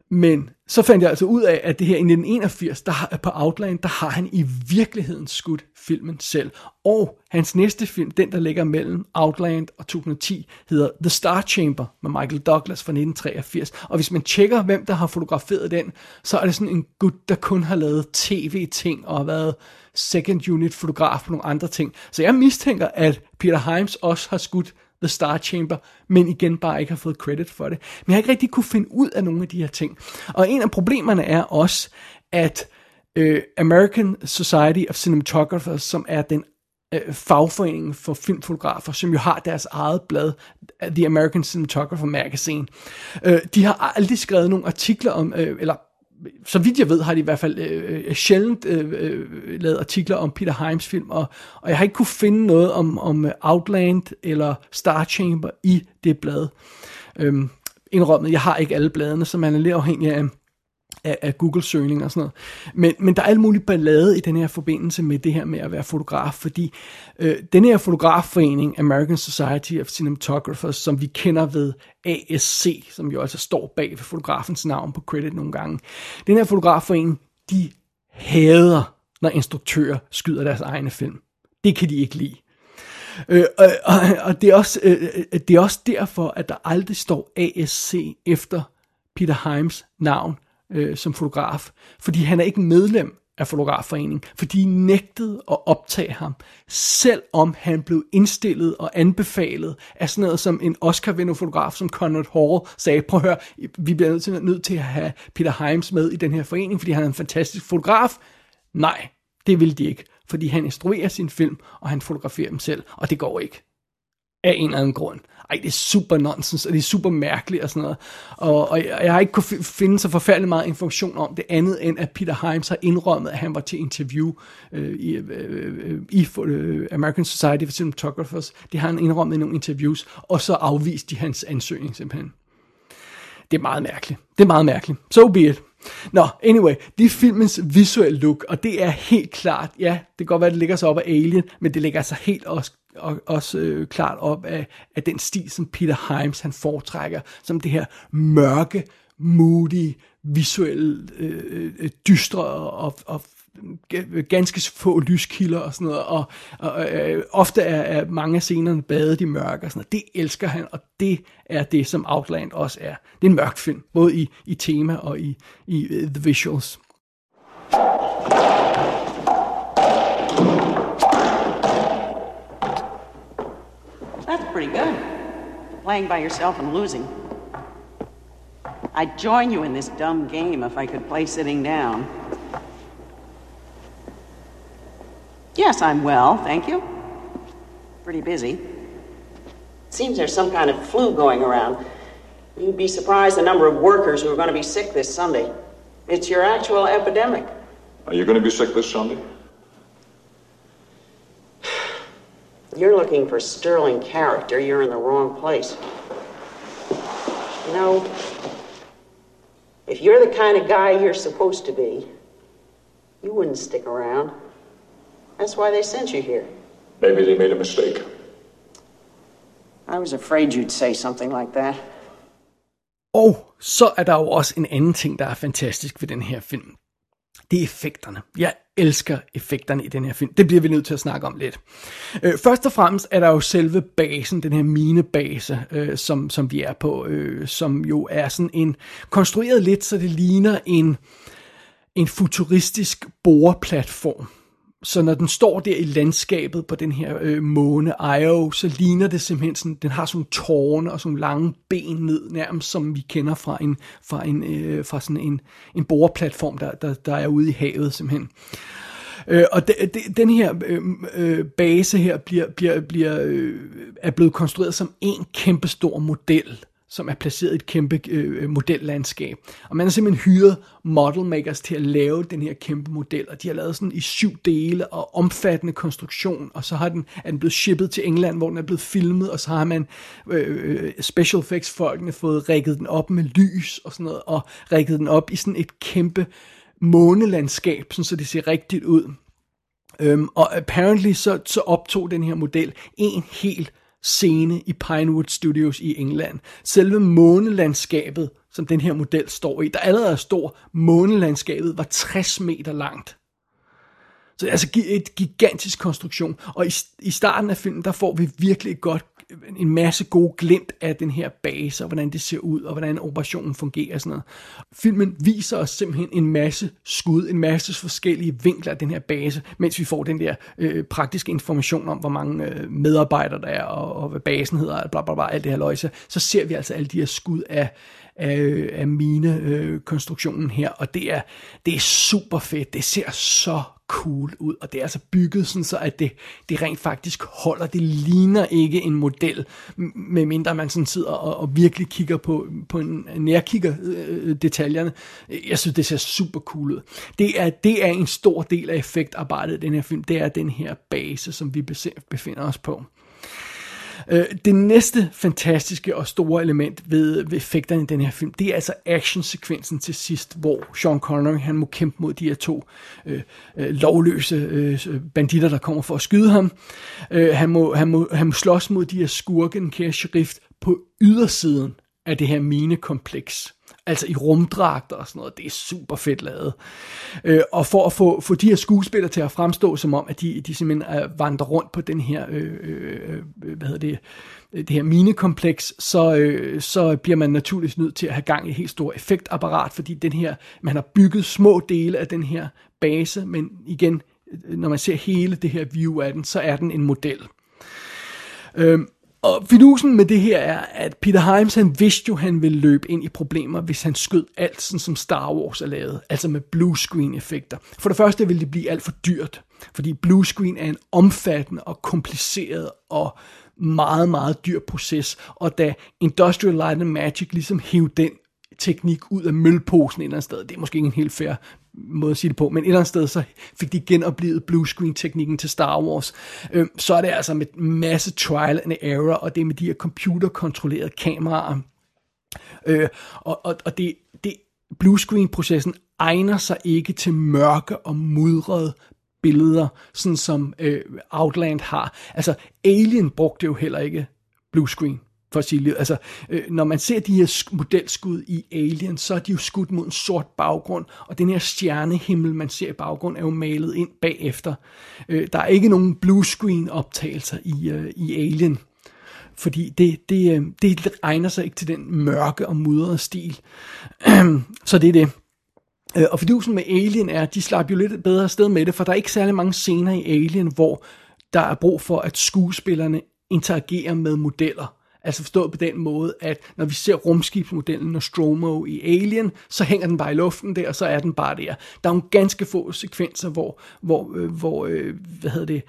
Men så fandt jeg altså ud af, at det her i 1981, der har, på Outland, der har han i virkeligheden skudt filmen selv. Og hans næste film, den der ligger mellem Outland og 2010, hedder The Star Chamber med Michael Douglas fra 1983. Og hvis man tjekker, hvem der har fotograferet den, så er det sådan en gut, der kun har lavet tv-ting og har været second unit fotograf på nogle andre ting. Så jeg mistænker, at Peter Himes også har skudt The Star Chamber, men igen bare ikke har fået credit for det. Men jeg har ikke rigtig kunne finde ud af nogle af de her ting. Og en af problemerne er også, at øh, American Society of Cinematographers, som er den øh, fagforeningen for filmfotografer, som jo har deres eget blad, The American Cinematographer Magazine. Øh, de har aldrig skrevet nogle artikler om, øh, eller så vidt jeg ved, har de i hvert fald øh, øh, sjældent øh, øh, lavet artikler om Peter Heims film, og, og jeg har ikke kunne finde noget om, om øh, Outland eller Star Chamber i det blad. Øhm, indrømmet, jeg har ikke alle bladene, så man er lidt afhængig af, af, af Google-søgning og sådan noget. Men, men der er alt muligt ballade i den her forbindelse med det her med at være fotograf, fordi øh, den her fotografforening, American Society of Cinematographers, som vi kender ved ASC, som jo altså står bag ved fotografens navn på credit nogle gange, den her fotografforening, de hader, når instruktører skyder deres egne film. Det kan de ikke lide. Øh, og, og, og det, er også, øh, øh det er også derfor, at der aldrig står ASC efter Peter Heims navn øh, som fotograf, fordi han er ikke medlem af Fotografforeningen, fordi de nægtede at optage ham, selvom han blev indstillet og anbefalet af sådan noget som en oscar fotograf som Conrad Hall sagde, prøv at høre, vi bliver nødt til, nødt til at have Peter Heims med i den her forening, fordi han er en fantastisk fotograf. Nej, det vil de ikke, fordi han instruerer sin film, og han fotograferer dem selv, og det går ikke. Af en eller anden grund ej, det er super nonsens, og det er super mærkeligt og sådan noget. Og, og jeg, jeg har ikke kunne finde så forfærdelig meget information om det andet, end at Peter Himes har indrømmet, at han var til interview øh, i, øh, øh, i øh, American Society for Cinematographers. Det har han indrømmet i nogle interviews, og så afviste de hans ansøgning simpelthen. Det er meget mærkeligt. Det er meget mærkeligt. So be it. Nå, anyway, det er filmens visuelle look, og det er helt klart, ja, det kan godt være, at det ligger sig op af Alien, men det ligger sig helt også og, også øh, klart op af, af den stil, som Peter Himes han foretrækker, som det her mørke, moody, visuelle, øh, øh, øh dystre og, og ganske få lyskilder og sådan noget, og, og øh, ofte er, er mange af scenerne badet i mørke og sådan noget. Det elsker han, og det er det, som Outland også er. Det er en mørk film, både i, i tema og i, i uh, the visuals. pretty good. Playing by yourself and losing. I'd join you in this dumb game if I could play sitting down. Yes, I'm well, thank you. Pretty busy. Seems there's some kind of flu going around. You'd be surprised the number of workers who are going to be sick this Sunday. It's your actual epidemic. Are you going to be sick this Sunday? you're looking for sterling character, you're in the wrong place. You know, if you're the kind of guy you're supposed to be, you wouldn't stick around. That's why they sent you here. Maybe they made a mistake. I was afraid you'd say something like that. Og så er der jo også en anden ting, der er fantastisk ved den her film. Det er effekterne. Jeg elsker effekterne i den her film. Det bliver vi nødt til at snakke om lidt. Øh, først og fremmest er der jo selve basen, den her minebase, øh, som, som vi er på, øh, som jo er sådan en konstrueret lidt, så det ligner en, en futuristisk boreplatform så når den står der i landskabet på den her øh, måne Io, så ligner det simpelthen sådan, den har sådan tårne og sådan lange ben ned, nærmest som vi kender fra en, fra en, øh, fra sådan en, en boreplatform, der, der, der er ude i havet simpelthen. Øh, og de, de, den her øh, øh, base her bliver, bliver, bliver, øh, er blevet konstrueret som en kæmpestor model som er placeret i et kæmpe øh, øh modellandskab. Og man har simpelthen hyret model makers til at lave den her kæmpe model, og de har lavet sådan i syv dele og omfattende konstruktion, og så har den, er den blevet shippet til England, hvor den er blevet filmet, og så har man øh, øh special effects folkene fået rækket den op med lys og sådan noget, og rækket den op i sådan et kæmpe månelandskab, sådan så det ser rigtigt ud. Øhm, og apparently så, så optog den her model en helt scene i Pinewood Studios i England. Selve månelandskabet, som den her model står i, der allerede er stor, månelandskabet var 60 meter langt. Så det er altså et gigantisk konstruktion. Og i, i starten af filmen, der får vi virkelig et godt en masse gode glimt af den her base, og hvordan det ser ud, og hvordan operationen fungerer og sådan noget. Filmen viser os simpelthen en masse skud, en masse forskellige vinkler af den her base, mens vi får den der øh, praktiske information om, hvor mange øh, medarbejdere der er, og, og hvad basen hedder, bla bla bla, alt det her løjse. Så ser vi altså alle de her skud af, af, af mine øh, konstruktionen her, og det er, det er super fedt. Det ser så cool ud, og det er altså bygget sådan så, at det, det rent faktisk holder. Det ligner ikke en model, medmindre man sådan sidder og, og virkelig kigger på, på en nærkigger øh, øh, detaljerne. Jeg synes, det ser super cool ud. Det er, det er en stor del af effektarbejdet i den her film. Det er den her base, som vi befinder os på. Øh, det næste fantastiske og store element ved, ved effekterne i den her film, det er altså actionsekvensen til sidst, hvor Sean Connery han må kæmpe mod de her to øh, øh, lovløse øh, banditter, der kommer for at skyde ham. Øh, han, må, han, må, han må slås mod de her skurken, kære sheriff, på ydersiden af det her minekompleks altså i rumdragter og sådan noget. Det er super fedt lavet. Øh, og for at få, få de her skuespillere til at fremstå som om, at de, de simpelthen er vandrer rundt på den her, øh, øh, øh hvad hedder det, øh, det her minekompleks, så, øh, så bliver man naturligvis nødt til at have gang i et helt stort effektapparat, fordi den her, man har bygget små dele af den her base, men igen, når man ser hele det her view af den, så er den en model. Øh, og fidusen med det her er, at Peter Himes, han vidste jo, han ville løbe ind i problemer, hvis han skød alt, sådan som Star Wars er lavet, altså med blue screen effekter. For det første ville det blive alt for dyrt, fordi blue screen er en omfattende og kompliceret og meget, meget dyr proces, og da Industrial Light and Magic ligesom hævde den teknik ud af mølposen et eller andet sted. Det er måske ikke en helt fair måde at sige det på, men et eller andet sted så fik de genoplevet bluescreen-teknikken til Star Wars. Øh, så er det altså med masse trial and error, og det er med de her computerkontrollerede kameraer. Øh, og og, og det, det bluescreen-processen egner sig ikke til mørke og mudrede billeder, sådan som øh, Outland har. Altså, Alien brugte jo heller ikke bluescreen for at sige Altså, øh, når man ser de her modelskud i Alien, så er de jo skudt mod en sort baggrund, og den her stjernehimmel, man ser i baggrund, er jo malet ind bagefter. Øh, der er ikke nogen bluescreen optagelser i, øh, i Alien, fordi det, det, øh, det egner sig ikke til den mørke og mudrede stil. så det er det. Øh, og fidusen med Alien er, at de slapper jo lidt bedre sted med det, for der er ikke særlig mange scener i Alien, hvor der er brug for, at skuespillerne interagerer med modeller. Altså forstået på den måde, at når vi ser rumskibsmodellen Nostromo i Alien, så hænger den bare i luften der, og så er den bare der. Der er nogle ganske få sekvenser, hvor, hvor, øh, hvor øh, hvad hedder det,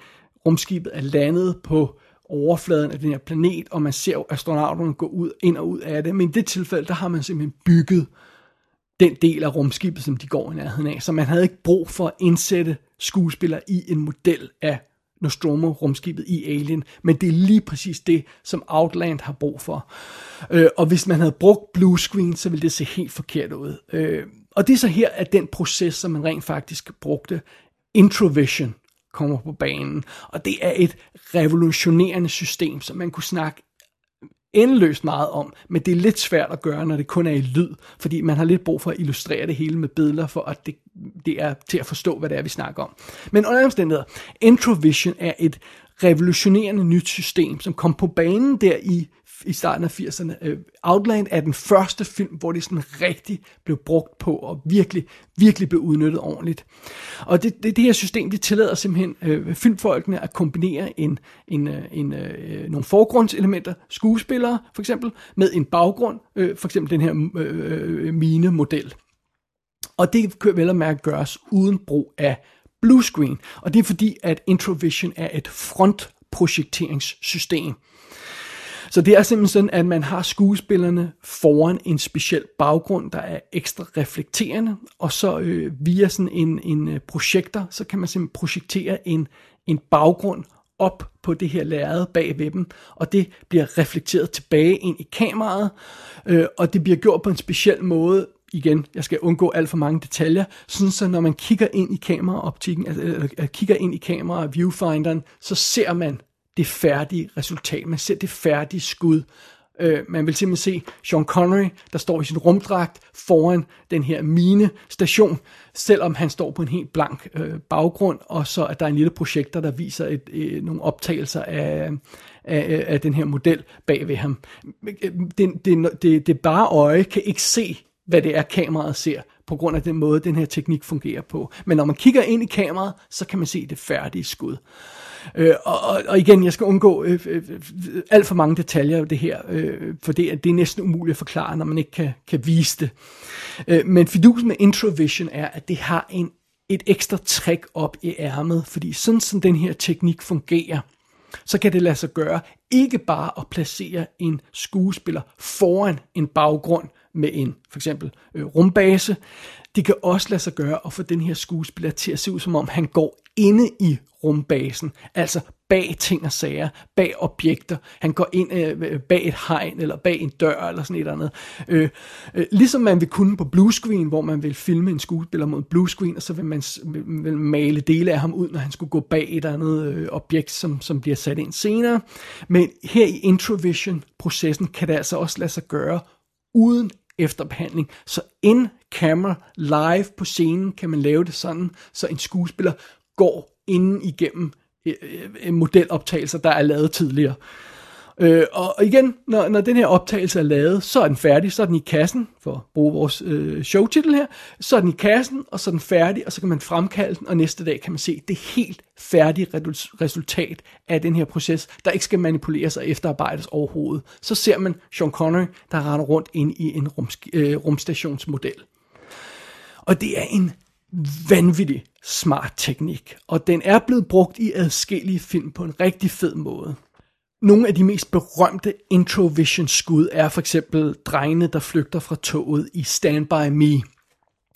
rumskibet er landet på overfladen af den her planet, og man ser astronauterne gå ud, ind og ud af det. Men i det tilfælde, der har man simpelthen bygget den del af rumskibet, som de går i nærheden af. Så man havde ikke brug for at indsætte skuespillere i en model af Nostromo-rumskibet i Alien, men det er lige præcis det, som Outland har brug for. Øh, og hvis man havde brugt blue screen, så ville det se helt forkert ud. Øh, og det er så her, at den proces, som man rent faktisk brugte, Introvision, kommer på banen. Og det er et revolutionerende system, som man kunne snakke endeløst meget om, men det er lidt svært at gøre, når det kun er i lyd, fordi man har lidt brug for at illustrere det hele med billeder, for at det, det er til at forstå, hvad det er, vi snakker om. Men under omstændigheder, Introvision er et revolutionerende nyt system, som kom på banen der i i starten af 80'erne. Øh, Outland er den første film, hvor det sådan rigtig blev brugt på, og virkelig, virkelig blev udnyttet ordentligt. Og det, det, det her system, det tillader simpelthen øh, filmfolkene at kombinere en, en, øh, en, øh, nogle forgrundselementer, skuespillere for eksempel, med en baggrund, øh, for eksempel den her øh, mine-model. Og det kan vel at mærke gøres uden brug af bluescreen. Og det er fordi, at Introvision er et frontprojekteringssystem. Så det er simpelthen sådan, at man har skuespillerne foran en speciel baggrund, der er ekstra reflekterende, og så øh, via sådan en, en projekter, projektor, så kan man simpelthen projektere en, en baggrund op på det her lærred bag ved dem, og det bliver reflekteret tilbage ind i kameraet, øh, og det bliver gjort på en speciel måde, igen, jeg skal undgå alt for mange detaljer, sådan så når man kigger ind i kameraoptikken, altså, eller, kigger ind i kamera viewfinderen, så ser man det færdige resultat. Man ser det færdige skud Øh, man vil simpelthen se Sean Connery, der står i sin rumdragt foran den her mine station, selvom han står på en helt blank øh, baggrund, og så at der en lille projekter, der viser et, øh, nogle optagelser af, af, af den her model bag ved ham. Øh, det, det, det, det bare øje kan ikke se, hvad det er, kameraet ser, på grund af den måde, den her teknik fungerer på. Men når man kigger ind i kameraet, så kan man se det færdige skud. Øh, Øh, og, og igen, jeg skal undgå øh, øh, øh, alt for mange detaljer af det her, øh, for det, det er næsten umuligt at forklare, når man ikke kan, kan vise det. Øh, men fidusen med Introvision er, at det har en, et ekstra træk op i ærmet, fordi sådan som den her teknik fungerer, så kan det lade sig gøre ikke bare at placere en skuespiller foran en baggrund med en for eksempel øh, rumbase. Det kan også lade sig gøre at få den her skuespiller til at se ud som om han går inde i rumbasen, altså bag ting og sager, bag objekter. Han går ind øh, øh bag et hegn, eller bag en dør, eller sådan et eller andet. Øh, øh, ligesom man vil kunne på bluescreen, hvor man vil filme en skuespiller mod bluescreen, og så vil man vil male dele af ham ud, når han skulle gå bag et eller andet øh, objekt, som, som bliver sat ind senere. Men her i Introvision-processen kan det altså også lade sig gøre, uden efterbehandling. Så in camera, live på scenen, kan man lave det sådan, så en skuespiller går inden igennem øh, øh, modeloptagelser, der er lavet tidligere. Øh, og igen, når, når den her optagelse er lavet, så er den færdig, så er den i kassen, for at bruge vores øh, showtitel her, så er den i kassen, og så er den færdig, og så kan man fremkalde den, og næste dag kan man se det helt færdige resultat af den her proces, der ikke skal manipuleres og efterarbejdes overhovedet. Så ser man Sean Connery, der render rundt ind i en rum, øh, rumstationsmodel. Og det er en vanvittig smart teknik, og den er blevet brugt i adskillige film på en rigtig fed måde. Nogle af de mest berømte introvision skud er for eksempel drengene, der flygter fra toget i Stand By Me,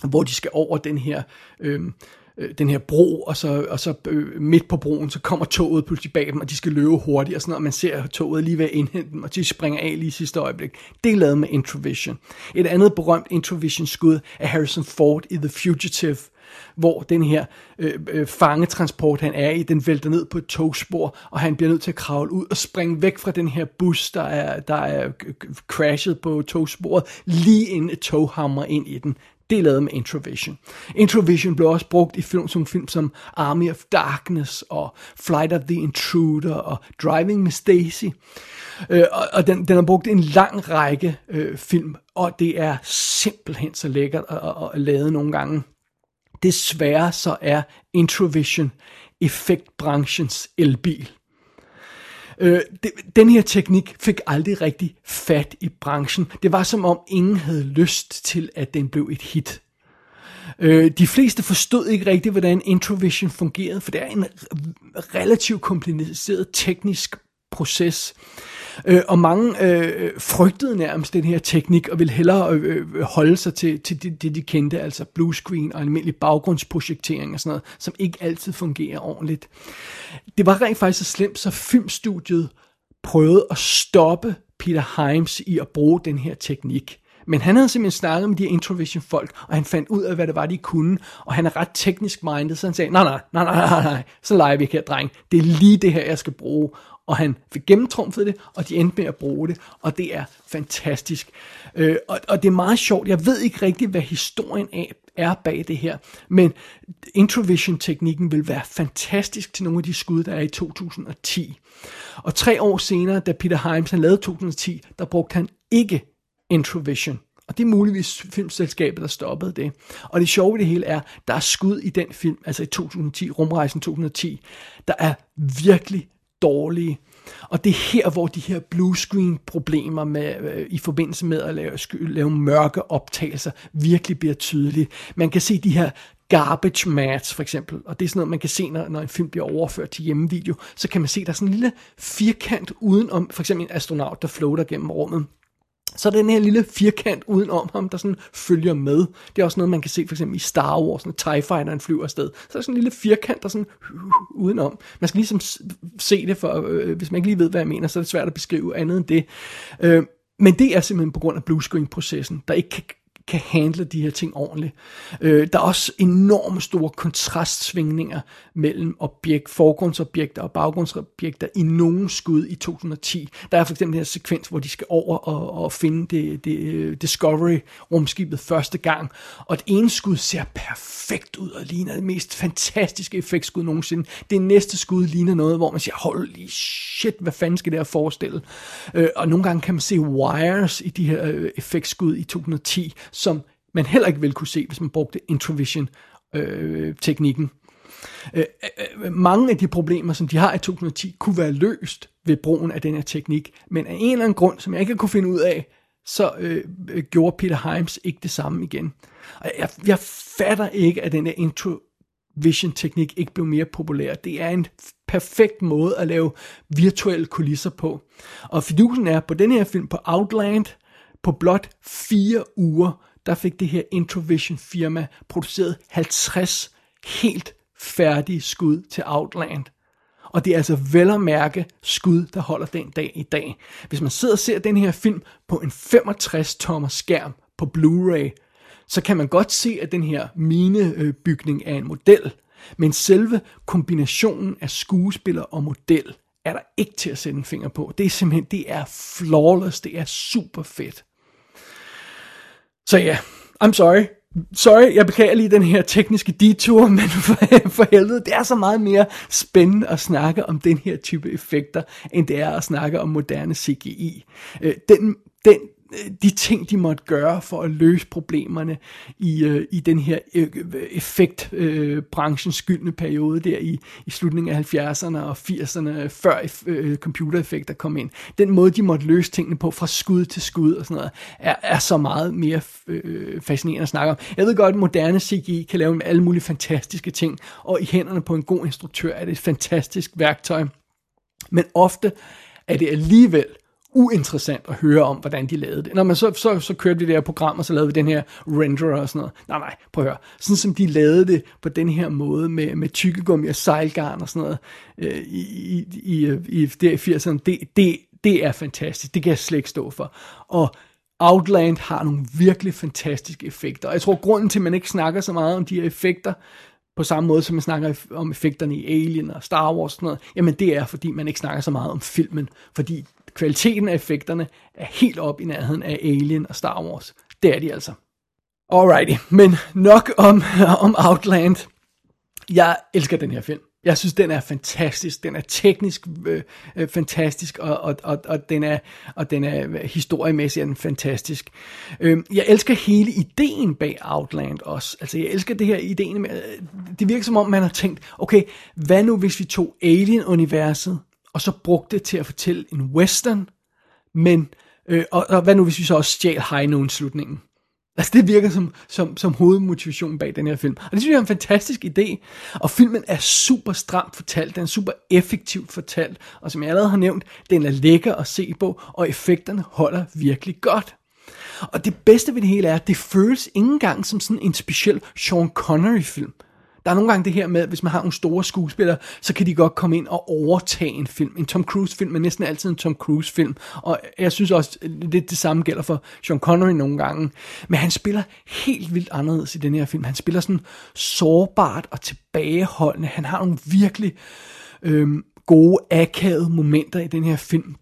hvor de skal over den her, øhm, øh, den her bro, og så, og så øh, midt på broen, så kommer toget pludselig bag dem, og de skal løbe hurtigt, og sådan noget, og man ser toget lige ved at indhente dem, og de springer af lige i sidste øjeblik. Det er lavet med introvision. Et andet berømt introvision skud er Harrison Ford i The Fugitive, hvor den her øh, øh, fangetransport, han er i, den vælter ned på et togspor, og han bliver nødt til at kravle ud og springe væk fra den her bus, der er, der er crashet på togsporet, lige inden et tog hammer ind i den. Det er lavet med Introvision. Introvision blev også brugt i film som film som Army of Darkness og Flight of the Intruder og Driving Miss Daisy. Øh, og og den, den har brugt en lang række øh, film, og det er simpelthen så lækkert at, at, at lave nogle gange. Desværre så er Introvision effektbranchens elbil. Øh, det, den her teknik fik aldrig rigtig fat i branchen. Det var som om ingen havde lyst til, at den blev et hit. Øh, de fleste forstod ikke rigtigt, hvordan Introvision fungerede, for det er en relativt kompliceret teknisk proces. Øh, og mange øh, frygtede nærmest den her teknik, og ville hellere øh, øh holde sig til, til det, det, de kendte, altså bluescreen og almindelig baggrundsprojektering og sådan noget, som ikke altid fungerer ordentligt. Det var rent faktisk så slemt, så filmstudiet prøvede at stoppe Peter Himes i at bruge den her teknik. Men han havde simpelthen snakket med de Introvision folk, og han fandt ud af, hvad det var, de kunne, og han er ret teknisk minded, så han sagde, nej, nej, nej, nej, nej, nej, så leger vi ikke her, dreng. Det er lige det her, jeg skal bruge og han fik gennemtrumfet det, og de endte med at bruge det, og det er fantastisk. Øh, og, og det er meget sjovt, jeg ved ikke rigtigt, hvad historien af er bag det her, men Introvision-teknikken vil være fantastisk til nogle af de skud, der er i 2010. Og tre år senere, da Peter Himes han lavede 2010, der brugte han ikke Introvision. Og det er muligvis filmselskabet, der stoppede det. Og det sjove ved det hele er, der er skud i den film, altså i 2010, Rumrejsen 2010, der er virkelig dårlige. Og det er her, hvor de her bluescreen problemer med, øh, i forbindelse med at lave, lave mørke optagelser virkelig bliver tydelige. Man kan se de her garbage mats for eksempel, og det er sådan noget, man kan se, når, når en film bliver overført til hjemmevideo, så kan man se, der er sådan en lille firkant udenom, for eksempel en astronaut, der floater gennem rummet. Så den her lille firkant udenom ham, der sådan følger med. Det er også noget, man kan se for eksempel i Star Wars, når TIE Fighteren flyver afsted. Så er der sådan en lille firkant, der sådan udenom. Man skal ligesom se det, for øh, hvis man ikke lige ved, hvad jeg mener, så er det svært at beskrive andet end det. Øh, men det er simpelthen på grund af bluescreen-processen, der ikke kan kan handle de her ting ordentligt. Øh, der er også enorme store kontrastsvingninger mellem objekt, forgrundsobjekter og baggrundsobjekter i nogle skud i 2010. Der er for eksempel den her sekvens, hvor de skal over og, og finde det, det øh, Discovery-rumskibet første gang, og et ene skud ser perfekt ud og ligner det mest fantastiske effektskud nogensinde. Det næste skud ligner noget, hvor man siger, holy shit, hvad fanden skal det her forestille? Øh, og nogle gange kan man se wires i de her øh, effektskud i 2010, som man heller ikke ville kunne se, hvis man brugte Introvision-teknikken. Øh øh, øh, øh, mange af de problemer, som de har i 2010, kunne være løst ved brugen af den her teknik, men af en eller anden grund, som jeg ikke kunne finde ud af, så øh, øh gjorde Peter Himes ikke det samme igen. Og jeg, jeg fatter ikke, at den her introvision-teknik ikke blev mere populær. Det er en perfekt måde at lave virtuelle kulisser på. Og fidusen er, på den her film, på Outland, på blot fire uger, der fik det her Introvision firma produceret 50 helt færdige skud til Outland. Og det er altså vel at mærke skud, der holder den dag i dag. Hvis man sidder og ser den her film på en 65-tommer skærm på Blu-ray, så kan man godt se, at den her minebygning er en model. Men selve kombinationen af skuespiller og model er der ikke til at sætte en finger på. Det er simpelthen, det er flawless, det er super fedt. Så ja, I'm sorry. Sorry, jeg beklager lige den her tekniske detour, men for, for helvede, det er så meget mere spændende at snakke om den her type effekter, end det er at snakke om moderne CGI. Øh, den, den Øh, de ting, de måtte gøre for at løse problemerne i, øh, i den her øh, effektbranchens øh, skyldne periode der i, i slutningen af 70'erne og 80'erne, før øh, computereffekter kom ind. Den måde, de måtte løse tingene på fra skud til skud og sådan noget, er, er så meget mere øh, fascinerende at snakke om. Jeg ved godt, at moderne CGI kan lave alle mulige fantastiske ting, og i hænderne på en god instruktør er det et fantastisk værktøj. Men ofte er det alligevel uinteressant at høre om, hvordan de lavede det. Når man så, så, så kørte vi det her program, og så lavede vi den her renderer og sådan noget. Nej, nej, prøv at høre. Sådan som de lavede det på den her måde, med, med tykkegummi og sejlgarn og sådan noget, øh, i, i, i, i, i 80'erne, det, det, det er fantastisk. Det kan jeg slet ikke stå for. Og Outland har nogle virkelig fantastiske effekter. Og jeg tror, grunden til, at man ikke snakker så meget om de her effekter, på samme måde som man snakker om effekterne i Alien og Star Wars og sådan noget, jamen det er, fordi man ikke snakker så meget om filmen. Fordi kvaliteten af effekterne er helt op i nærheden af Alien og Star Wars. Det er de altså. Alrighty, men nok om, om Outland. Jeg elsker den her film. Jeg synes, den er fantastisk. Den er teknisk øh, øh, fantastisk, og, og, og, og, den er, og den er historiemæssigt er den fantastisk. Øh, jeg elsker hele ideen bag Outland også. Altså, jeg elsker det her ideen med, øh, det virker som om, man har tænkt, okay, hvad nu hvis vi tog Alien-universet, og så brugte det til at fortælle en western, men, øh, og, og hvad nu hvis vi så også stjal High Noon-slutningen? Altså det virker som, som, som hovedmotivation bag den her film. Og det synes jeg er en fantastisk idé. Og filmen er super stramt fortalt, den er super effektivt fortalt. Og som jeg allerede har nævnt, den er lækker at se på, og effekterne holder virkelig godt. Og det bedste ved det hele er, at det føles ikke engang som sådan en speciel Sean Connery film. Der er nogle gange det her med, at hvis man har nogle store skuespillere, så kan de godt komme ind og overtage en film. En Tom Cruise-film er næsten altid en Tom Cruise-film. Og jeg synes også, det, det samme gælder for Sean Connery nogle gange. Men han spiller helt vildt anderledes i den her film. Han spiller sådan sårbart og tilbageholdende. Han har nogle virkelig øhm, gode, akavede momenter i den her film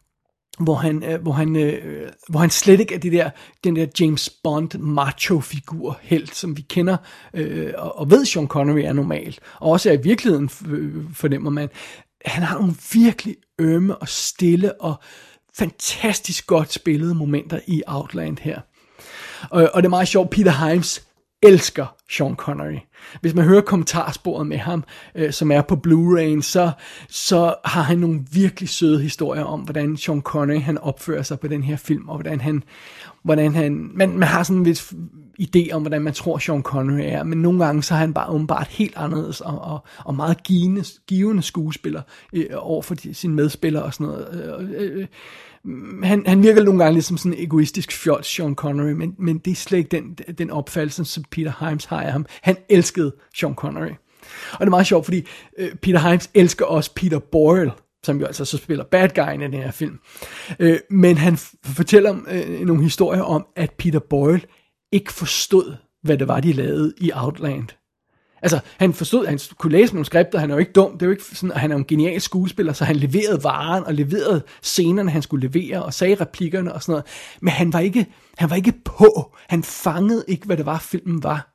hvor han, øh, hvor, han, øh, hvor han slet ikke er det der, den der James Bond macho-figur helt, som vi kender, øh, og, og ved Sean Connery er normalt, og også er i virkeligheden øh, fornemmer man. Han har nogle virkelig ømme og stille og fantastisk godt spillede momenter i Outland her. Og, og det er meget sjovt, Peter Himes elsker Sean Connery. Hvis man hører kommentarsporet med ham, øh, som er på Blu-ray, så, så har han nogle virkelig søde historier om, hvordan Sean Connery han opfører sig på den her film, og hvordan han, hvordan han man, man har sådan en vis idé om, hvordan man tror Sean Connery er, men nogle gange så er han bare åbenbart helt anderledes, og, og, og meget givende, givende skuespiller øh, over for de, sine medspillere og sådan noget. Øh, øh, øh Mm, han, han virker nogle gange lidt som sådan en egoistisk fjols, Sean Connery, men, men det er slet ikke den, den opfattelse, som Peter Himes har af ham. Han elskede Sean Connery. Og det er meget sjovt, fordi øh, Peter Himes elsker også Peter Boyle, som jo altså så spiller bad guy i den her film. Øh, men han fortæller øh, nogle historier om, at Peter Boyle ikke forstod, hvad det var, de lavede i Outland. Altså, han forstod, han kunne læse manuskripter, han er jo ikke dum, det er jo ikke sådan, han er en genial skuespiller, så han leverede varen, og leverede scenerne, han skulle levere, og sagde replikkerne og sådan noget. Men han var ikke, han var ikke på, han fangede ikke, hvad det var, filmen var.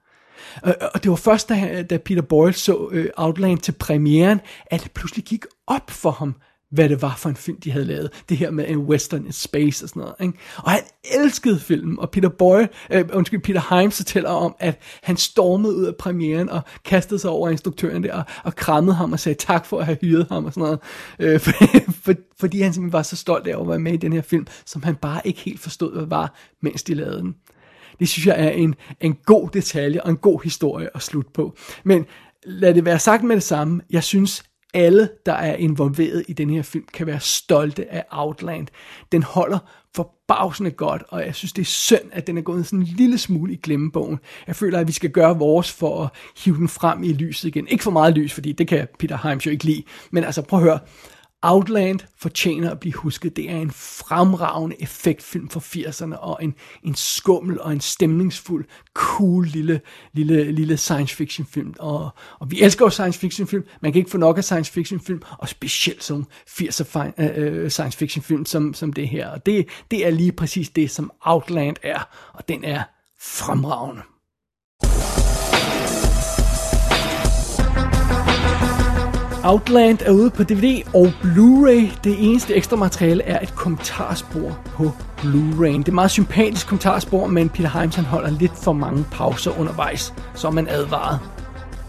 Og det var først, da, da Peter Boyle så uh, Outland til premieren, at det pludselig gik op for ham, hvad det var for en film, de havde lavet. Det her med en western in space og sådan noget. Ikke? Og han elskede filmen, og Peter Boy, øh, undskyld, Peter Himes fortæller om, at han stormede ud af premieren og kastede sig over instruktøren der og, og krammede ham og sagde tak for at have hyret ham og sådan noget. Øh, for, for, fordi han simpelthen var så stolt af at være med i den her film, som han bare ikke helt forstod, hvad var, mens de lavede den. Det synes jeg er en, en god detalje og en god historie at slutte på. Men lad det være sagt med det samme. Jeg synes, alle, der er involveret i den her film, kan være stolte af Outland. Den holder forbavsende godt, og jeg synes, det er synd, at den er gået sådan en lille smule i glemmebogen. Jeg føler, at vi skal gøre vores for at hive den frem i lyset igen. Ikke for meget lys, fordi det kan Peter Himes jo ikke lide, men altså prøv at høre. Outland fortjener at blive husket. Det er en fremragende effektfilm fra 80'erne, og en, en skummel og en stemningsfuld, cool lille, lille, lille science fiction film. Og, og vi elsker jo science fiction film. Man kan ikke få nok af science fiction film, og specielt sådan 80'er uh, øh, øh, science fiction film som, som det her. Og det, det er lige præcis det, som Outland er, og den er fremragende. Outland er ude på DVD og Blu-ray. Det eneste ekstra materiale er et kommentarspor på Blu-ray. Det er meget sympatisk kommentarspor, men Peter Himes han holder lidt for mange pauser undervejs, så man advaret.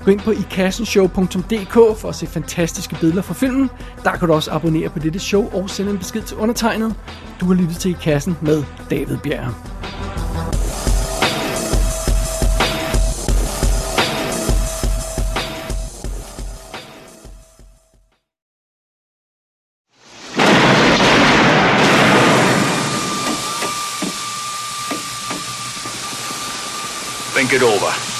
Gå ind på ikassenshow.dk for at se fantastiske billeder fra filmen. Der kan du også abonnere på dette show og sende en besked til undertegnet. Du har lyttet til I Kassen med David Bjerg. Think it over.